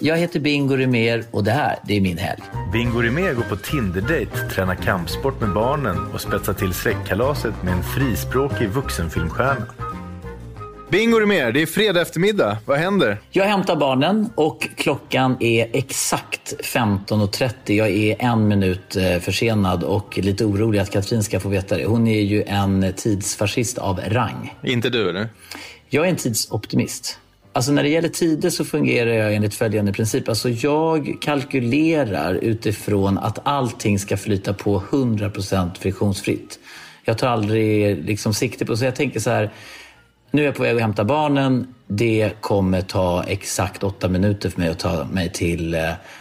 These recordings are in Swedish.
Jag heter Bingo Rimér och det här, det är min helg. Bingo Rimér går på Tinder-date, tränar kampsport med barnen och spetsar till släktkalaset med en frispråkig vuxenfilmstjärna. Bingo Rimér, det är fredag eftermiddag. Vad händer? Jag hämtar barnen och klockan är exakt 15.30. Jag är en minut eh, försenad och lite orolig att Katrin ska få veta det. Hon är ju en tidsfascist av rang. Inte du, eller? Jag är en tidsoptimist. Alltså när det gäller tider så fungerar jag enligt följande princip. Alltså jag kalkylerar utifrån att allting ska flyta på 100% friktionsfritt. Jag tar aldrig liksom sikte på... Så jag tänker så här, nu är jag på väg att hämta barnen. Det kommer ta exakt åtta minuter för mig att ta mig till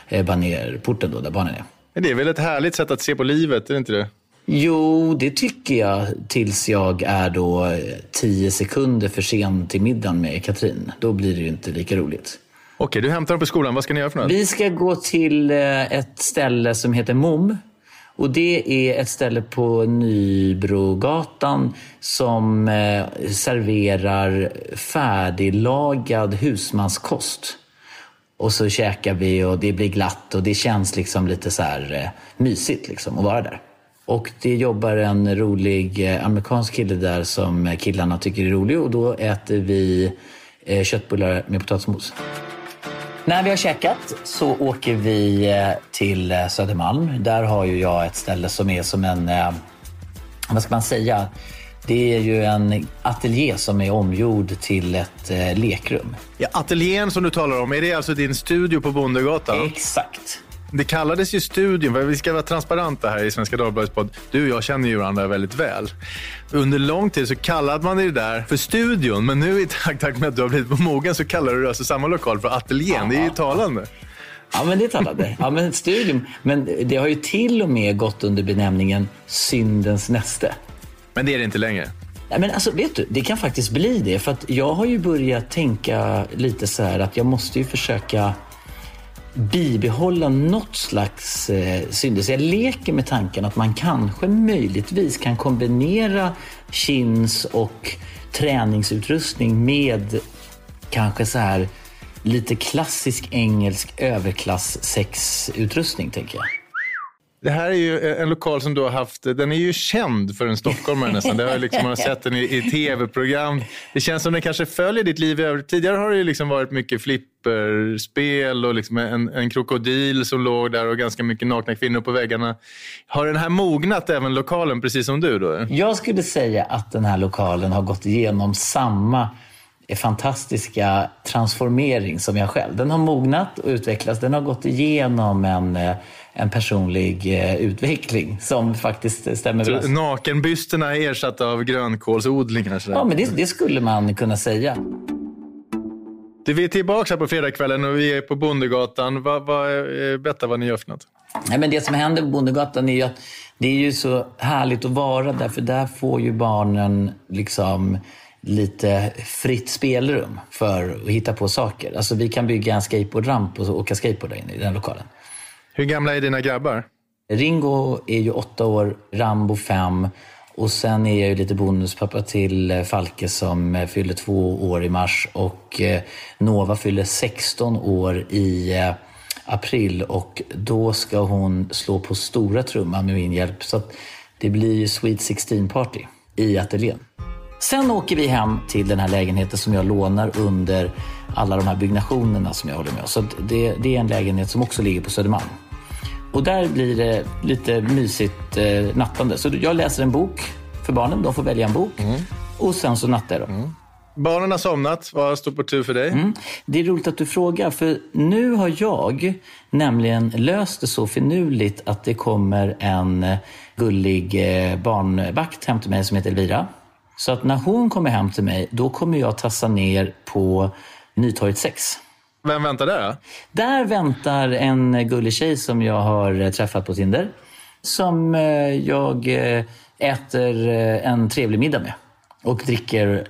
eh, banerporten då, där barnen är. Det är väl ett härligt sätt att se på livet, är det inte det? Jo, det tycker jag tills jag är då tio sekunder för sen till middagen med Katrin. Då blir det ju inte lika roligt. Okej, du hämtar dem på skolan. Vad ska ni göra för något? Vi ska gå till eh, ett ställe som heter MOM. Och det är ett ställe på Nybrogatan som eh, serverar färdiglagad husmanskost. Och så käkar vi och det blir glatt och det känns liksom lite så här eh, mysigt liksom att vara där. Och det jobbar en rolig eh, amerikansk kille där som killarna tycker är rolig och då äter vi eh, köttbullar med potatismos. När vi har käkat så åker vi eh, till Södermalm. Där har ju jag ett ställe som är som en, vad ska man säga? Det är ju en ateljé som är omgjord till ett lekrum. Ja, ateljén som du talar om, är det alltså din studio på Bondegatan? Exakt. Det kallades ju studion, vi ska vara transparenta här i Svenska Dagbladets podd. Du och jag känner ju varandra väldigt väl. Under lång tid så kallade man det där för studion, men nu i takt med att du har blivit mogen så kallar du alltså samma lokal för ateljén. Det är ju talande. Ja, men det är talande. Ja, men studion. Men det har ju till och med gått under benämningen syndens näste. Men det är det inte längre? Nej, men alltså, vet du, det kan faktiskt bli det. För att jag har ju börjat tänka lite så här att jag måste ju försöka bibehålla något slags eh, synder. Jag leker med tanken att man kanske möjligtvis kan kombinera chins och träningsutrustning med kanske så här lite klassisk engelsk överklass sexutrustning, tänker jag. Det här är ju en lokal som du har haft, den är ju känd för en stockholmare nästan. Det har liksom, man har sett den i, i tv-program. Det känns som den kanske följer ditt liv i övrigt. Tidigare har det ju liksom varit mycket flipperspel och liksom en, en krokodil som låg där och ganska mycket nakna kvinnor på väggarna. Har den här mognat även lokalen precis som du då? Jag skulle säga att den här lokalen har gått igenom samma fantastiska transformering som jag själv. Den har mognat och utvecklats. Den har gått igenom en eh, en personlig eh, utveckling som faktiskt stämmer överens. Nakenbysterna är ersatta av grönkålsodlingar? Ja, men det, det, skulle man kunna säga. Vi är tillbaka här på fredagskvällen och vi är på Bondegatan. Va, va, eh, berätta vad ni gör för något. Nej, men det som händer på Bondegatan är ju att det är ju så härligt att vara där, för där får ju barnen liksom lite fritt spelrum för att hitta på saker. Alltså vi kan bygga en skateboardramp och åka skateboard där inne i den lokalen. Hur gamla är dina grabbar? Ringo är ju åtta år, Rambo fem och sen är jag ju lite bonuspappa till eh, Falke som eh, fyller två år i mars och eh, Nova fyller 16 år i april och då ska hon slå på stora trumman med min hjälp. Så det blir ju Sweet 16 party i ateljén. Sen åker vi hem till den här lägenheten som jag lånar under alla de här byggnationerna som jag håller med Så det, det är en lägenhet som också ligger på Södermalm. Och där blir det lite mysigt eh, nattande. Så jag läser en bok för barnen. De får välja en bok. Mm. Och sen så nattar jag. Mm. Barnen har somnat. Vad står på tur för dig? Mm. Det är roligt att du frågar, för nu har jag nämligen löst det så finurligt att det kommer en gullig eh, barnvakt hem till mig som heter Elvira. Så att när hon kommer hem till mig, då kommer jag tassa ner på Nytorget 6. Vem väntar där då? Där väntar en gullig tjej som jag har träffat på Tinder. Som eh, jag eh, äter eh, en trevlig middag med. Och dricker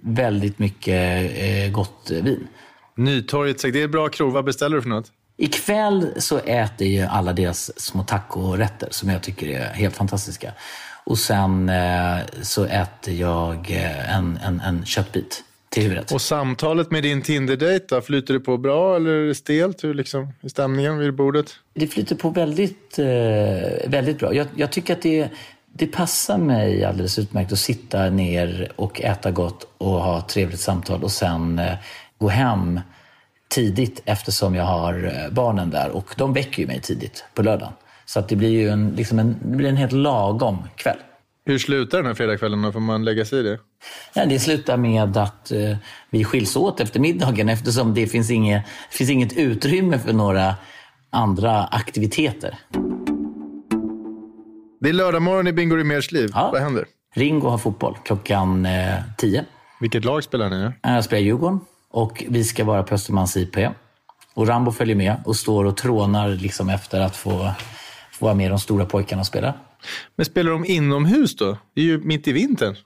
väldigt mycket gott vin. Nytorget, det är bra krog. Vad beställer du för något? Ikväll så äter jag alla deras små tacorätter som jag tycker är helt fantastiska. Och sen så äter jag en, en, en köttbit till huvudet. Och samtalet med din Tinder-dejt, flyter det på bra eller är det stelt? Hur liksom, är stämningen vid bordet? Det flyter på väldigt, eh, väldigt bra. Jag, jag tycker att det, det passar mig alldeles utmärkt att sitta ner och äta gott och ha ett trevligt samtal och sen eh, gå hem tidigt eftersom jag har eh, barnen där och de väcker ju mig tidigt på lördagen. Så att det blir ju en, liksom en, det blir en helt lagom kväll. Hur slutar den här fredagskvällen då? Får man lägga sig i det? Ja, det slutar med att eh, vi skiljs åt efter middagen eftersom det finns inget, finns inget utrymme för några andra aktiviteter. Det är lördag morgon i Bingo Rimérs liv. Ja. Vad händer? Ringo har fotboll klockan eh, 10. Vilket lag spelar ni? Jag spelar Djurgården och vi ska vara på Östermalms IP. Och Rambo följer med och står och trånar liksom efter att få, få vara med de stora pojkarna och spela. Men spelar de inomhus då? Det är ju mitt i vintern.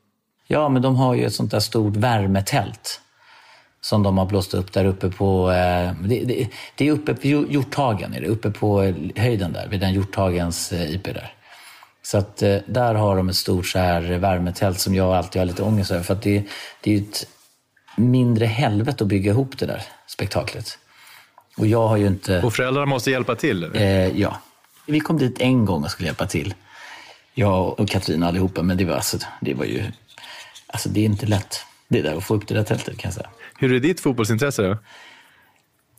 Ja, men de har ju ett sånt där stort värmetält som de har blåst upp där uppe på... Eh, det, det, det, är uppe på Hjorthagen, är det, uppe på höjden där, vid den Hjorthagens eh, IP där. Så att eh, där har de ett stort så här värmetält som jag alltid har lite ångest över. För att det, det är ju ett mindre helvete att bygga ihop det där spektaklet. Och jag har ju inte... Och föräldrarna måste hjälpa till? Eh, ja. Vi kom dit en gång och skulle hjälpa till. Jag och Katrin allihopa, men det var, alltså, det var ju... Alltså det är inte lätt det där att få upp det där tältet kan jag säga. Hur är ditt fotbollsintresse då?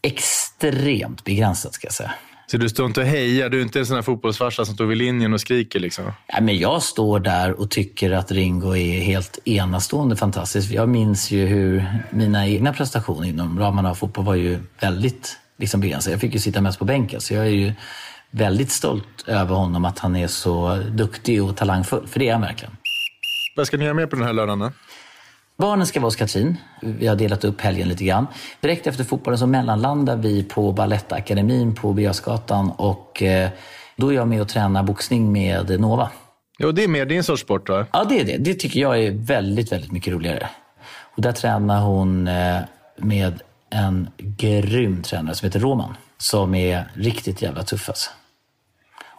Extremt begränsat ska jag säga. Så du står inte och hejar? Du är inte en sån här fotbollsfarsa som står vid linjen och skriker? Liksom. Ja, men jag står där och tycker att Ringo är helt enastående fantastisk. Jag minns ju hur mina egna prestationer inom ramarna av fotboll var ju väldigt liksom, begränsade. Jag fick ju sitta mest på bänken, så jag är ju väldigt stolt över honom att han är så duktig och talangfull. För det är han verkligen. Vad ska ni göra mer på den här lördagen? Barnen ska vara hos Katrin. Vi har delat upp helgen lite grann. Direkt efter fotbollen så mellanlandar vi på Balettakademin på Birger och eh, då är jag med och tränar boxning med Nova. Jo, det är mer din sorts sport va? Ja, det är det. Det tycker jag är väldigt, väldigt mycket roligare. Och där tränar hon eh, med en grym tränare som heter Roman. Som är riktigt jävla tuff alltså.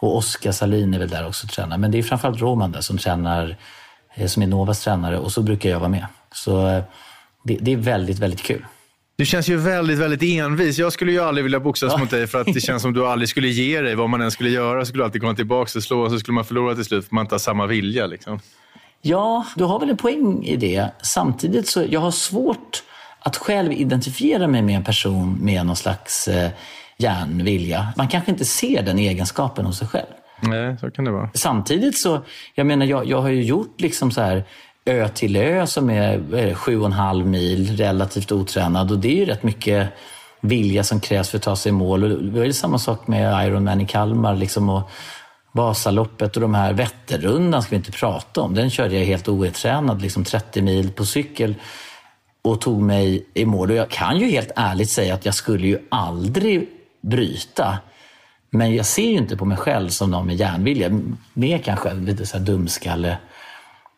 Och Oskar Salin är väl där också och tränar. Men det är framförallt Roman där som tränar, eh, som är Novas tränare och så brukar jag vara med. Så eh, det, det är väldigt, väldigt kul. Du känns ju väldigt, väldigt envis. Jag skulle ju aldrig vilja boxas ja. mot dig för att det känns som du aldrig skulle ge dig. Vad man än skulle göra skulle du alltid komma tillbaka och slå och så skulle man förlora till slut för man inte har samma vilja. Liksom. Ja, du har väl en poäng i det. Samtidigt så jag har svårt att själv identifiera mig med en person med någon slags eh, järnvilja. Man kanske inte ser den egenskapen hos sig själv. Nej, så kan det vara. Samtidigt så, jag menar, jag, jag har ju gjort liksom så här ö till ö som är sju och en halv mil, relativt otränad. Och det är ju rätt mycket vilja som krävs för att ta sig i mål. Och det var ju samma sak med Ironman i Kalmar. Liksom, och Vasaloppet och de här Vätternrundan ska vi inte prata om. Den körde jag helt otränad, liksom 30 mil på cykel och tog mig i mål. Och jag kan ju helt ärligt säga att jag skulle ju aldrig bryta. Men jag ser ju inte på mig själv som någon med järnvilja. Mer kanske lite så här dumskalle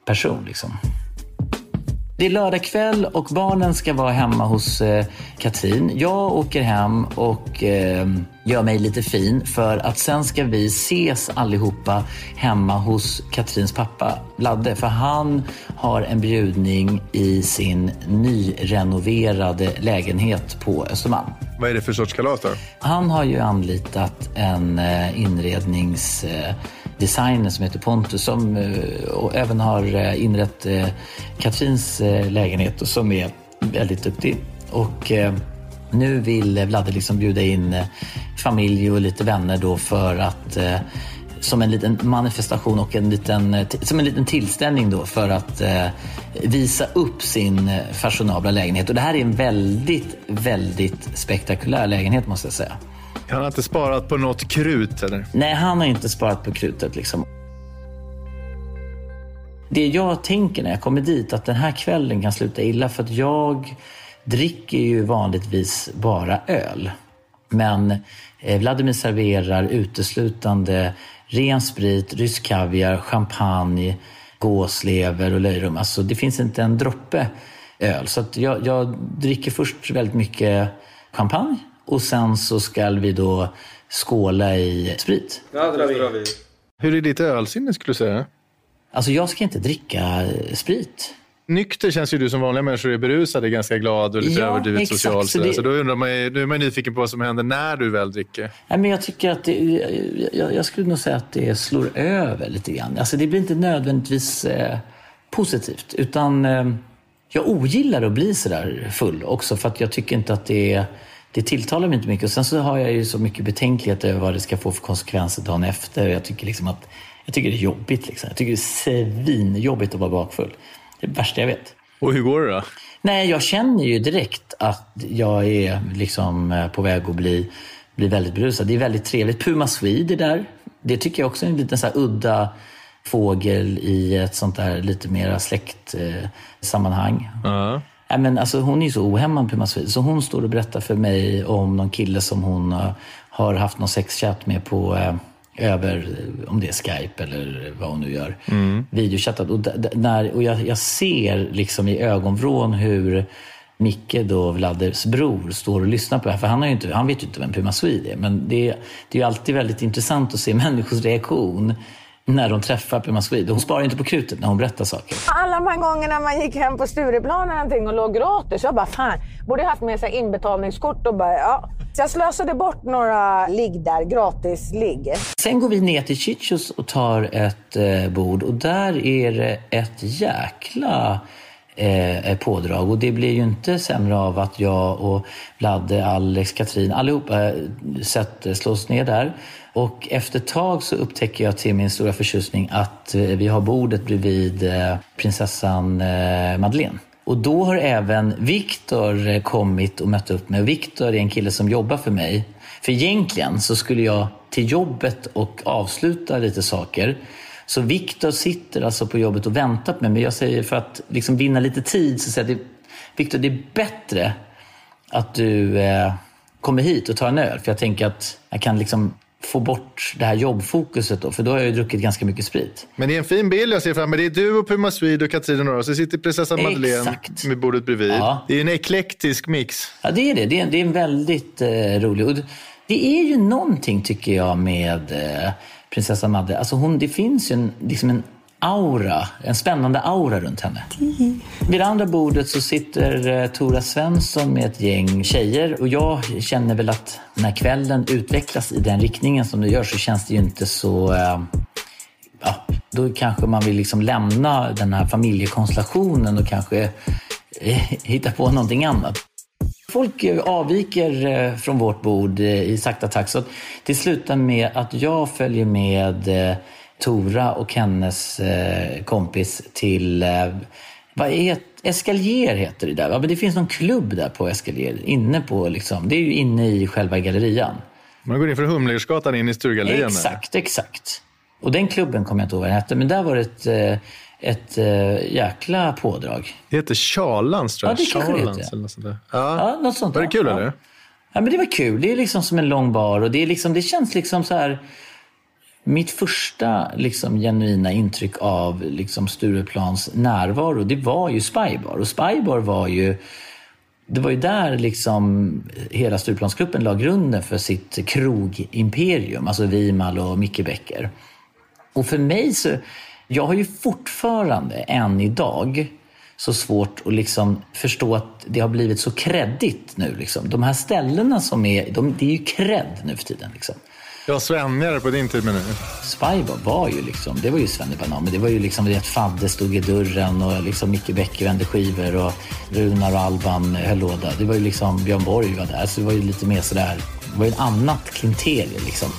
person. Liksom. Det är lördag kväll och barnen ska vara hemma hos eh, Katrin. Jag åker hem och eh, gör mig lite fin för att sen ska vi ses allihopa hemma hos Katrins pappa Ladde. För han har en bjudning i sin nyrenoverade lägenhet på Östermalm. Vad är det för sorts kalas då? Han har ju anlitat en eh, inredningsdesigner som heter Pontus som eh, och även har eh, inrett eh, Katrins lägenhet och som är väldigt duktig. Och nu vill Vladde liksom bjuda in familj och lite vänner då för att som en liten manifestation och en liten, som en liten tillställning då för att eh, visa upp sin fashionabla lägenhet. Och det här är en väldigt, väldigt spektakulär lägenhet måste jag säga. Han har inte sparat på något krut eller? Nej, han har inte sparat på krutet liksom. Det jag tänker när jag kommer dit, att den här kvällen kan sluta illa för att jag dricker ju vanligtvis bara öl. Men eh, Vladimir serverar uteslutande ren sprit, rysk kaviar, champagne, gåslever och löjrom. Alltså det finns inte en droppe öl. Så jag, jag, dricker först väldigt mycket champagne och sen så ska vi då skåla i sprit. Ja, det drar vi. Hur är ditt ölsinne skulle du säga? Alltså jag ska inte dricka sprit. Nykter känns ju du som vanliga människor är berusade, ganska glad och lite Ja, överdrivet exakt. social. Så det- så då undrar man, ju- nu är man nyfiken på vad som händer när du väl dricker. Nej, men jag tycker att det, jag, jag skulle nog säga att det slår över lite grann. Alltså det blir inte nödvändigtvis eh, positivt. Utan eh, jag ogillar att bli sådär full också för att jag tycker inte att det, det tilltalar mig inte mycket. Och sen så har jag ju så mycket betänklighet över vad det ska få för konsekvenser dagen efter. Jag tycker liksom att jag tycker det är jobbigt. Liksom. Jag tycker det är svinjobbigt att vara bakfull. Det är det värsta jag vet. Och hur går det då? Nej, jag känner ju direkt att jag är liksom eh, på väg att bli, bli väldigt berusad. Det är väldigt trevligt. Puma Swede är där. Det tycker jag också är en liten så udda fågel i ett sånt där lite mera släktsammanhang. Ja. Nej, men alltså, hon är så ohämmad, Puma Swede. Så hon står och berättar för mig om någon kille som hon eh, har haft någon sexchatt med på eh, över, eh, om det är Skype eller vad hon nu gör, videochattat. Och, när, och jag, jag ser liksom i ögonvrån hur Micke, då Vladdes bror, står och lyssnar på det här. För han, har inte, han vet ju inte vem Puma Swede är. Men det, det är ju alltid väldigt intressant att se människors reaktion när de träffar Puma Swede. Hon sparar inte på krutet när hon berättar saker. Alla de här gångerna man gick hem på Stureplan eller och låg gratis. Jag bara, fan, borde haft med sig inbetalningskort och bara, ja. Så jag slösade bort några ligg där, gratis ligg. Sen går vi ner till Chichos och tar ett eh, bord och där är det ett jäkla eh, pådrag. Och det blir ju inte sämre av att jag och Vladde, Alex, Katrin, allihopa eh, sett, eh, slås ner där. Och efter ett tag så upptäcker jag till min stora förtjusning att eh, vi har bordet bredvid prinsessan Madeleine. Och då har även Viktor kommit och mött upp mig. Viktor är en kille som jobbar för mig. För egentligen så skulle jag till jobbet och avsluta lite saker. Så Viktor sitter alltså på jobbet och väntar på mig. Men jag säger för att liksom vinna lite tid så säger jag Viktor, det är bättre att du eh, kommer hit och tar en öl. För jag tänker att jag kan liksom få bort det här jobbfokuset då. För då har jag ju druckit ganska mycket sprit. Men det är en fin bild jag ser framför mig. Det är du och Puma Swede och Katrin och några. Så sitter prinsessan Madeleine med bordet bredvid. Ja. Det är en eklektisk mix. Ja, det är det. Det är, det är en väldigt eh, rolig. Och det, det är ju någonting, tycker jag, med eh, prinsessa Madde. Alltså hon, det finns ju en, liksom en aura, en spännande aura runt henne. Vid det andra bordet så sitter eh, Tora Svensson med ett gäng tjejer och jag känner väl att när kvällen utvecklas i den riktningen som det gör så känns det ju inte så... Eh, ja, då kanske man vill liksom lämna den här familjekonstellationen och kanske eh, hitta på någonting annat. Folk eh, avviker eh, från vårt bord eh, i sakta takt. Så det slutar med att jag följer med Tora och hennes kompis till vad är Escalier heter det där. va? Men det finns någon klubb där på Escalier. Inne på, liksom, det är ju inne i själva gallerian. Man går in för Humlersgatan in i Sturegallerian. där. Exakt, exakt. Och den klubben kommer jag inte ihåg vad den hette. Men där var det ett, ett eh, jäkla pådrag. Det heter Charlans tror jag. Ja, det kanske det Charlans heter. eller något sånt där. Ja. Ja, något sånt Var det kul ja. eller? Ja, men det var kul. Det är liksom som en lång bar och det, är liksom, det känns liksom så här... Mitt första liksom, genuina intryck av liksom, Stureplans närvaro, det var ju Spybar. Och Spybar var ju... Det var ju där liksom hela Stureplansgruppen la grunden för sitt krogimperium. Alltså Vimal och Micke Becker. Och för mig så, jag har ju fortfarande än idag så svårt att liksom förstå att det har blivit så kreddigt nu. Liksom. De här ställena som är, de, det är ju cred nu för tiden. Liksom. Ja, Svenjare på din tid menar du? Spybar var ju liksom, det var ju Svennebanan, men det var ju liksom det att Fadde stod i dörren och liksom Micke Bäcke vände skivor och Runar och Alban höll låda. Det var ju liksom, Björn Borg var där, så det var ju lite mer sådär, det var ju ett annat klientel liksom.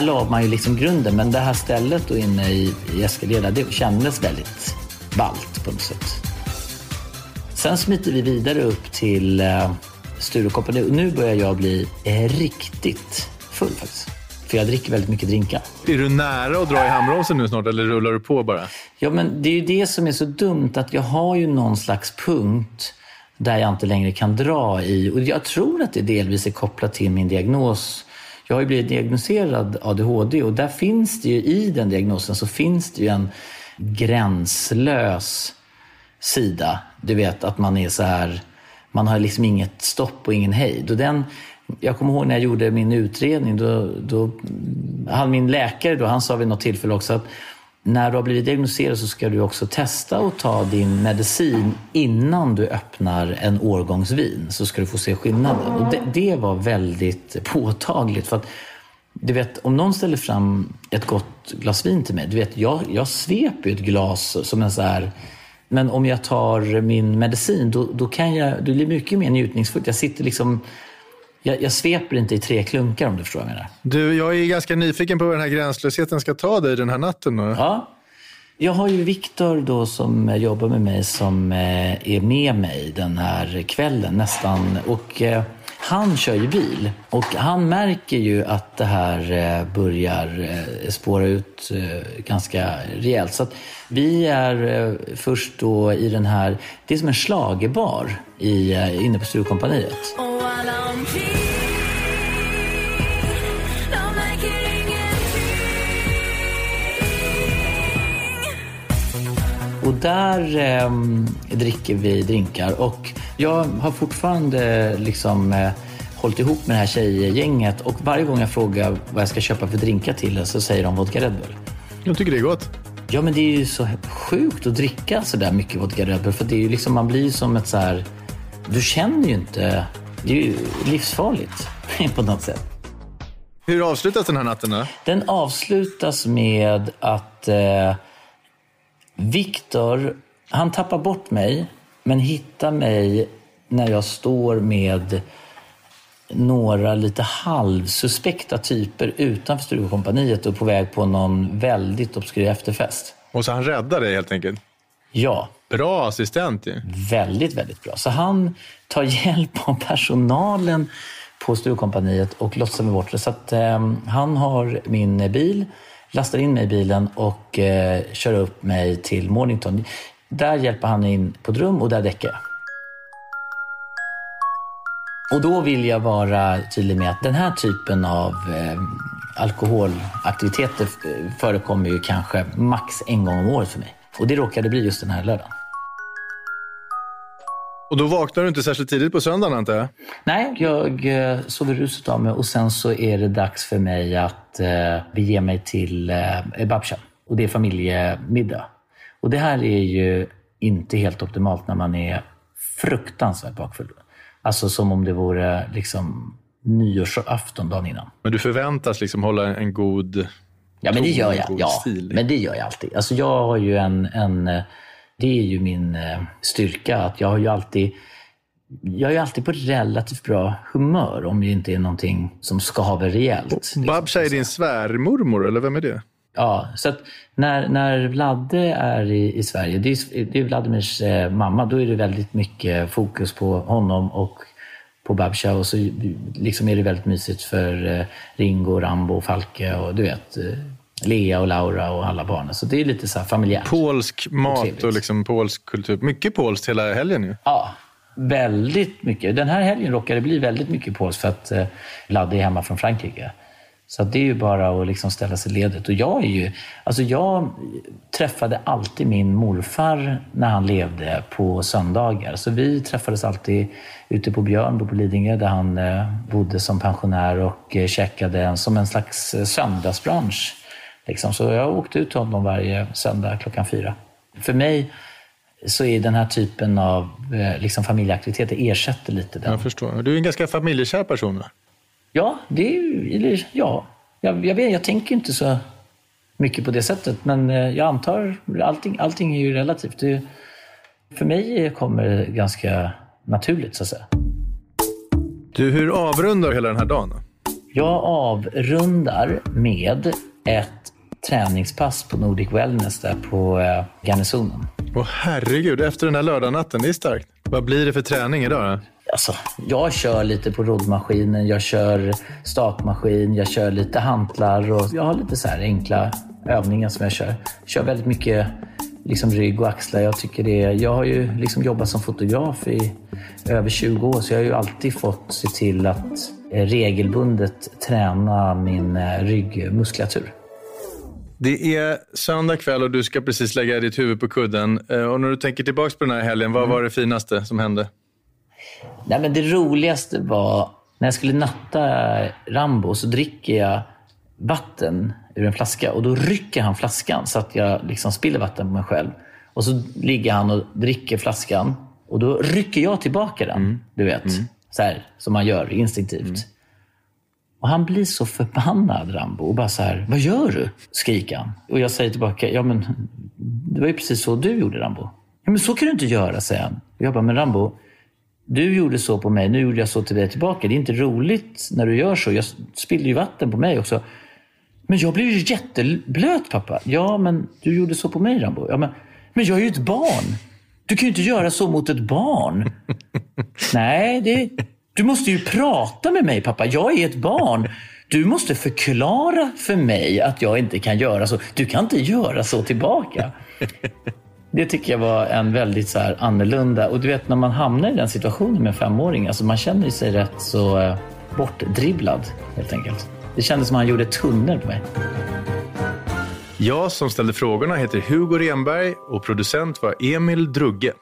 Där la man ju liksom grunden, men det här stället då inne i, i Escalera, det kändes väldigt ballt på något sätt. Sen smiter vi vidare upp till eh, Sturecoop. Nu, nu börjar jag bli eh, riktigt full faktiskt. För jag dricker väldigt mycket drinkar. Är du nära att dra i handbromsen nu snart eller rullar du på bara? Ja, men det är ju det som är så dumt att jag har ju någon slags punkt där jag inte längre kan dra i. Och jag tror att det delvis är kopplat till min diagnos. Jag har ju blivit diagnoserad ADHD och där finns det ju i den diagnosen så finns det ju en gränslös sida. Du vet att man är så här, man har liksom inget stopp och ingen hejd. Och den, jag kommer ihåg när jag gjorde min utredning, då, då han min läkare då, han sa vid något tillfälle också att när du har blivit diagnostiserad så ska du också testa att ta din medicin innan du öppnar en årgångsvin. Så ska du få se skillnaden. Och det, det var väldigt påtagligt. För att, du vet, om någon ställer fram ett gott glas vin till mig, du vet, jag, jag sveper ett glas som en så här... Men om jag tar min medicin, då, då kan jag... Det blir mycket mer njutningsfullt. Jag sitter liksom jag, jag, sveper inte i tre klunkar om du förstår vad jag menar. Du, jag är ganska nyfiken på vad den här gränslösheten ska ta dig den här natten. Då. Ja. Jag har ju Viktor då som jobbar med mig som eh, är med mig den här kvällen nästan. Och eh, han kör ju bil och han märker ju att det här eh, börjar spåra ut ganska rejält. Så att vi är först då i den här, det är som en slagerbar i, inne på Sturecompagniet. Och där eh, dricker vi drinkar och jag har fortfarande liksom eh, hållit ihop med det här tjejgänget och varje gång jag frågar vad jag ska köpa för drinkar till så säger de vodka Red Bull. Jag tycker det är gott. Ja, men det är ju så sjukt att dricka så där mycket vodka Red Bull för det är ju liksom, man blir som ett så här... Du känner ju inte... Det är ju livsfarligt på något sätt. Hur avslutas den här natten då? Den avslutas med att eh, Viktor, han tappar bort mig, men hittar mig när jag står med några lite halvsuspekta typer utanför Sturecompagniet och på väg på någon väldigt obskyr efterfest. Och så han räddar dig helt enkelt? Ja. Bra assistent ju. Väldigt, väldigt bra. Så han tar hjälp av personalen på Sturecompagniet och lotsar mig bort det. Så att, eh, han har min bil lastar in mig i bilen och eh, kör upp mig till Mornington. Där hjälper han in på ett rum och där däckar jag. Och då vill jag vara tydlig med att den här typen av eh, alkoholaktiviteter förekommer ju kanske max en gång om året för mig. Och det råkade bli just den här lördagen. Och då vaknar du inte särskilt tidigt på söndagen antar jag? Nej, jag eh, sover ruset av mig och sen så är det dags för mig att eh, bege mig till eh, Babsha. Och det är familjemiddag. Och det här är ju inte helt optimalt när man är fruktansvärt bakfull. Alltså som om det vore liksom nyårsafton dagen innan. Men du förväntas liksom hålla en god Ja, men det gör jag. Ja, stil. men det gör jag alltid. Alltså jag har ju en, en eh, det är ju min eh, styrka. att Jag har ju alltid jag är alltid på relativt bra humör om det inte är någonting som skaver rejält. Liksom. Babsha är din svärmormor, eller vem är det? Ja, så när, när Vladde är i, i Sverige, det är, det är Vladimirs eh, mamma, då är det väldigt mycket fokus på honom och på Babsha och så liksom är det väldigt mysigt för eh, Ringo, Rambo, Falke och du vet, eh, Lea och Laura och alla barnen. Så det är lite så här familjärt. Polsk mat och, och liksom polsk kultur. Mycket polskt hela helgen ju. Ja, väldigt mycket. Den här helgen råkade bli väldigt mycket polskt för att eh, Ladde är hemma från Frankrike. Så det är ju bara att liksom ställa sig ledigt. Och jag är ju, alltså jag träffade alltid min morfar när han levde på söndagar. Så vi träffades alltid ute på Björnbo på Lidingö där han eh, bodde som pensionär och eh, käkade som en slags eh, söndagsbrunch Liksom. Så jag åkte ut till honom varje söndag klockan fyra. För mig så är den här typen av liksom, familjeaktiviteter ersätter lite den. Jag förstår. Du är en ganska familjekär person va? Ja, det är, eller, ja. Jag, jag, vet, jag tänker inte så mycket på det sättet, men eh, jag antar allting, allting är ju relativt. Det, för mig kommer det ganska naturligt, så att säga. Du, hur avrundar du hela den här dagen? Jag avrundar med ett träningspass på Nordic Wellness där på eh, Garnisonen. Åh herregud, efter den här lördagnatten, det är starkt. Vad blir det för träning idag då? Alltså, jag kör lite på roddmaskinen, jag kör stakmaskin, jag kör lite hantlar och jag har lite så enkla övningar som jag kör. Jag kör väldigt mycket liksom rygg och axlar. Jag, tycker det, jag har ju liksom jobbat som fotograf i över 20 år så jag har ju alltid fått se till att regelbundet träna min eh, ryggmuskulatur. Det är söndag kväll och du ska precis lägga ditt huvud på kudden. Eh, och när du tänker tillbaka på den här helgen, vad var det finaste som hände? Nej, men det roligaste var när jag skulle natta Rambo så dricker jag vatten ur en flaska och då rycker han flaskan så att jag liksom spiller vatten på mig själv. Och så ligger han och dricker flaskan och då rycker jag tillbaka den. Du vet, så här som man gör instinktivt. Och han blir så förbannad, Rambo, och bara så här, vad gör du? skriker han. Och jag säger tillbaka, ja men det var ju precis så du gjorde, Rambo. Ja men så kan du inte göra, säger han. Och jag bara, men Rambo, du gjorde så på mig, nu gjorde jag så till dig tillbaka. Det är inte roligt när du gör så. Jag spillde ju vatten på mig också. Men jag blev ju jätteblöt pappa. Ja, men du gjorde så på mig Rambo. Ja, men, men jag är ju ett barn. Du kan ju inte göra så mot ett barn. Nej, det, du måste ju prata med mig pappa. Jag är ett barn. Du måste förklara för mig att jag inte kan göra så. Du kan inte göra så tillbaka. Det tycker jag var en väldigt så här annorlunda. Och du vet när man hamnar i den situationen med en femåring, alltså man känner sig rätt så eh, bortdribblad helt enkelt. Det kändes som att han gjorde tunnel på mig. Jag som ställde frågorna heter Hugo Renberg och producent var Emil Drugge.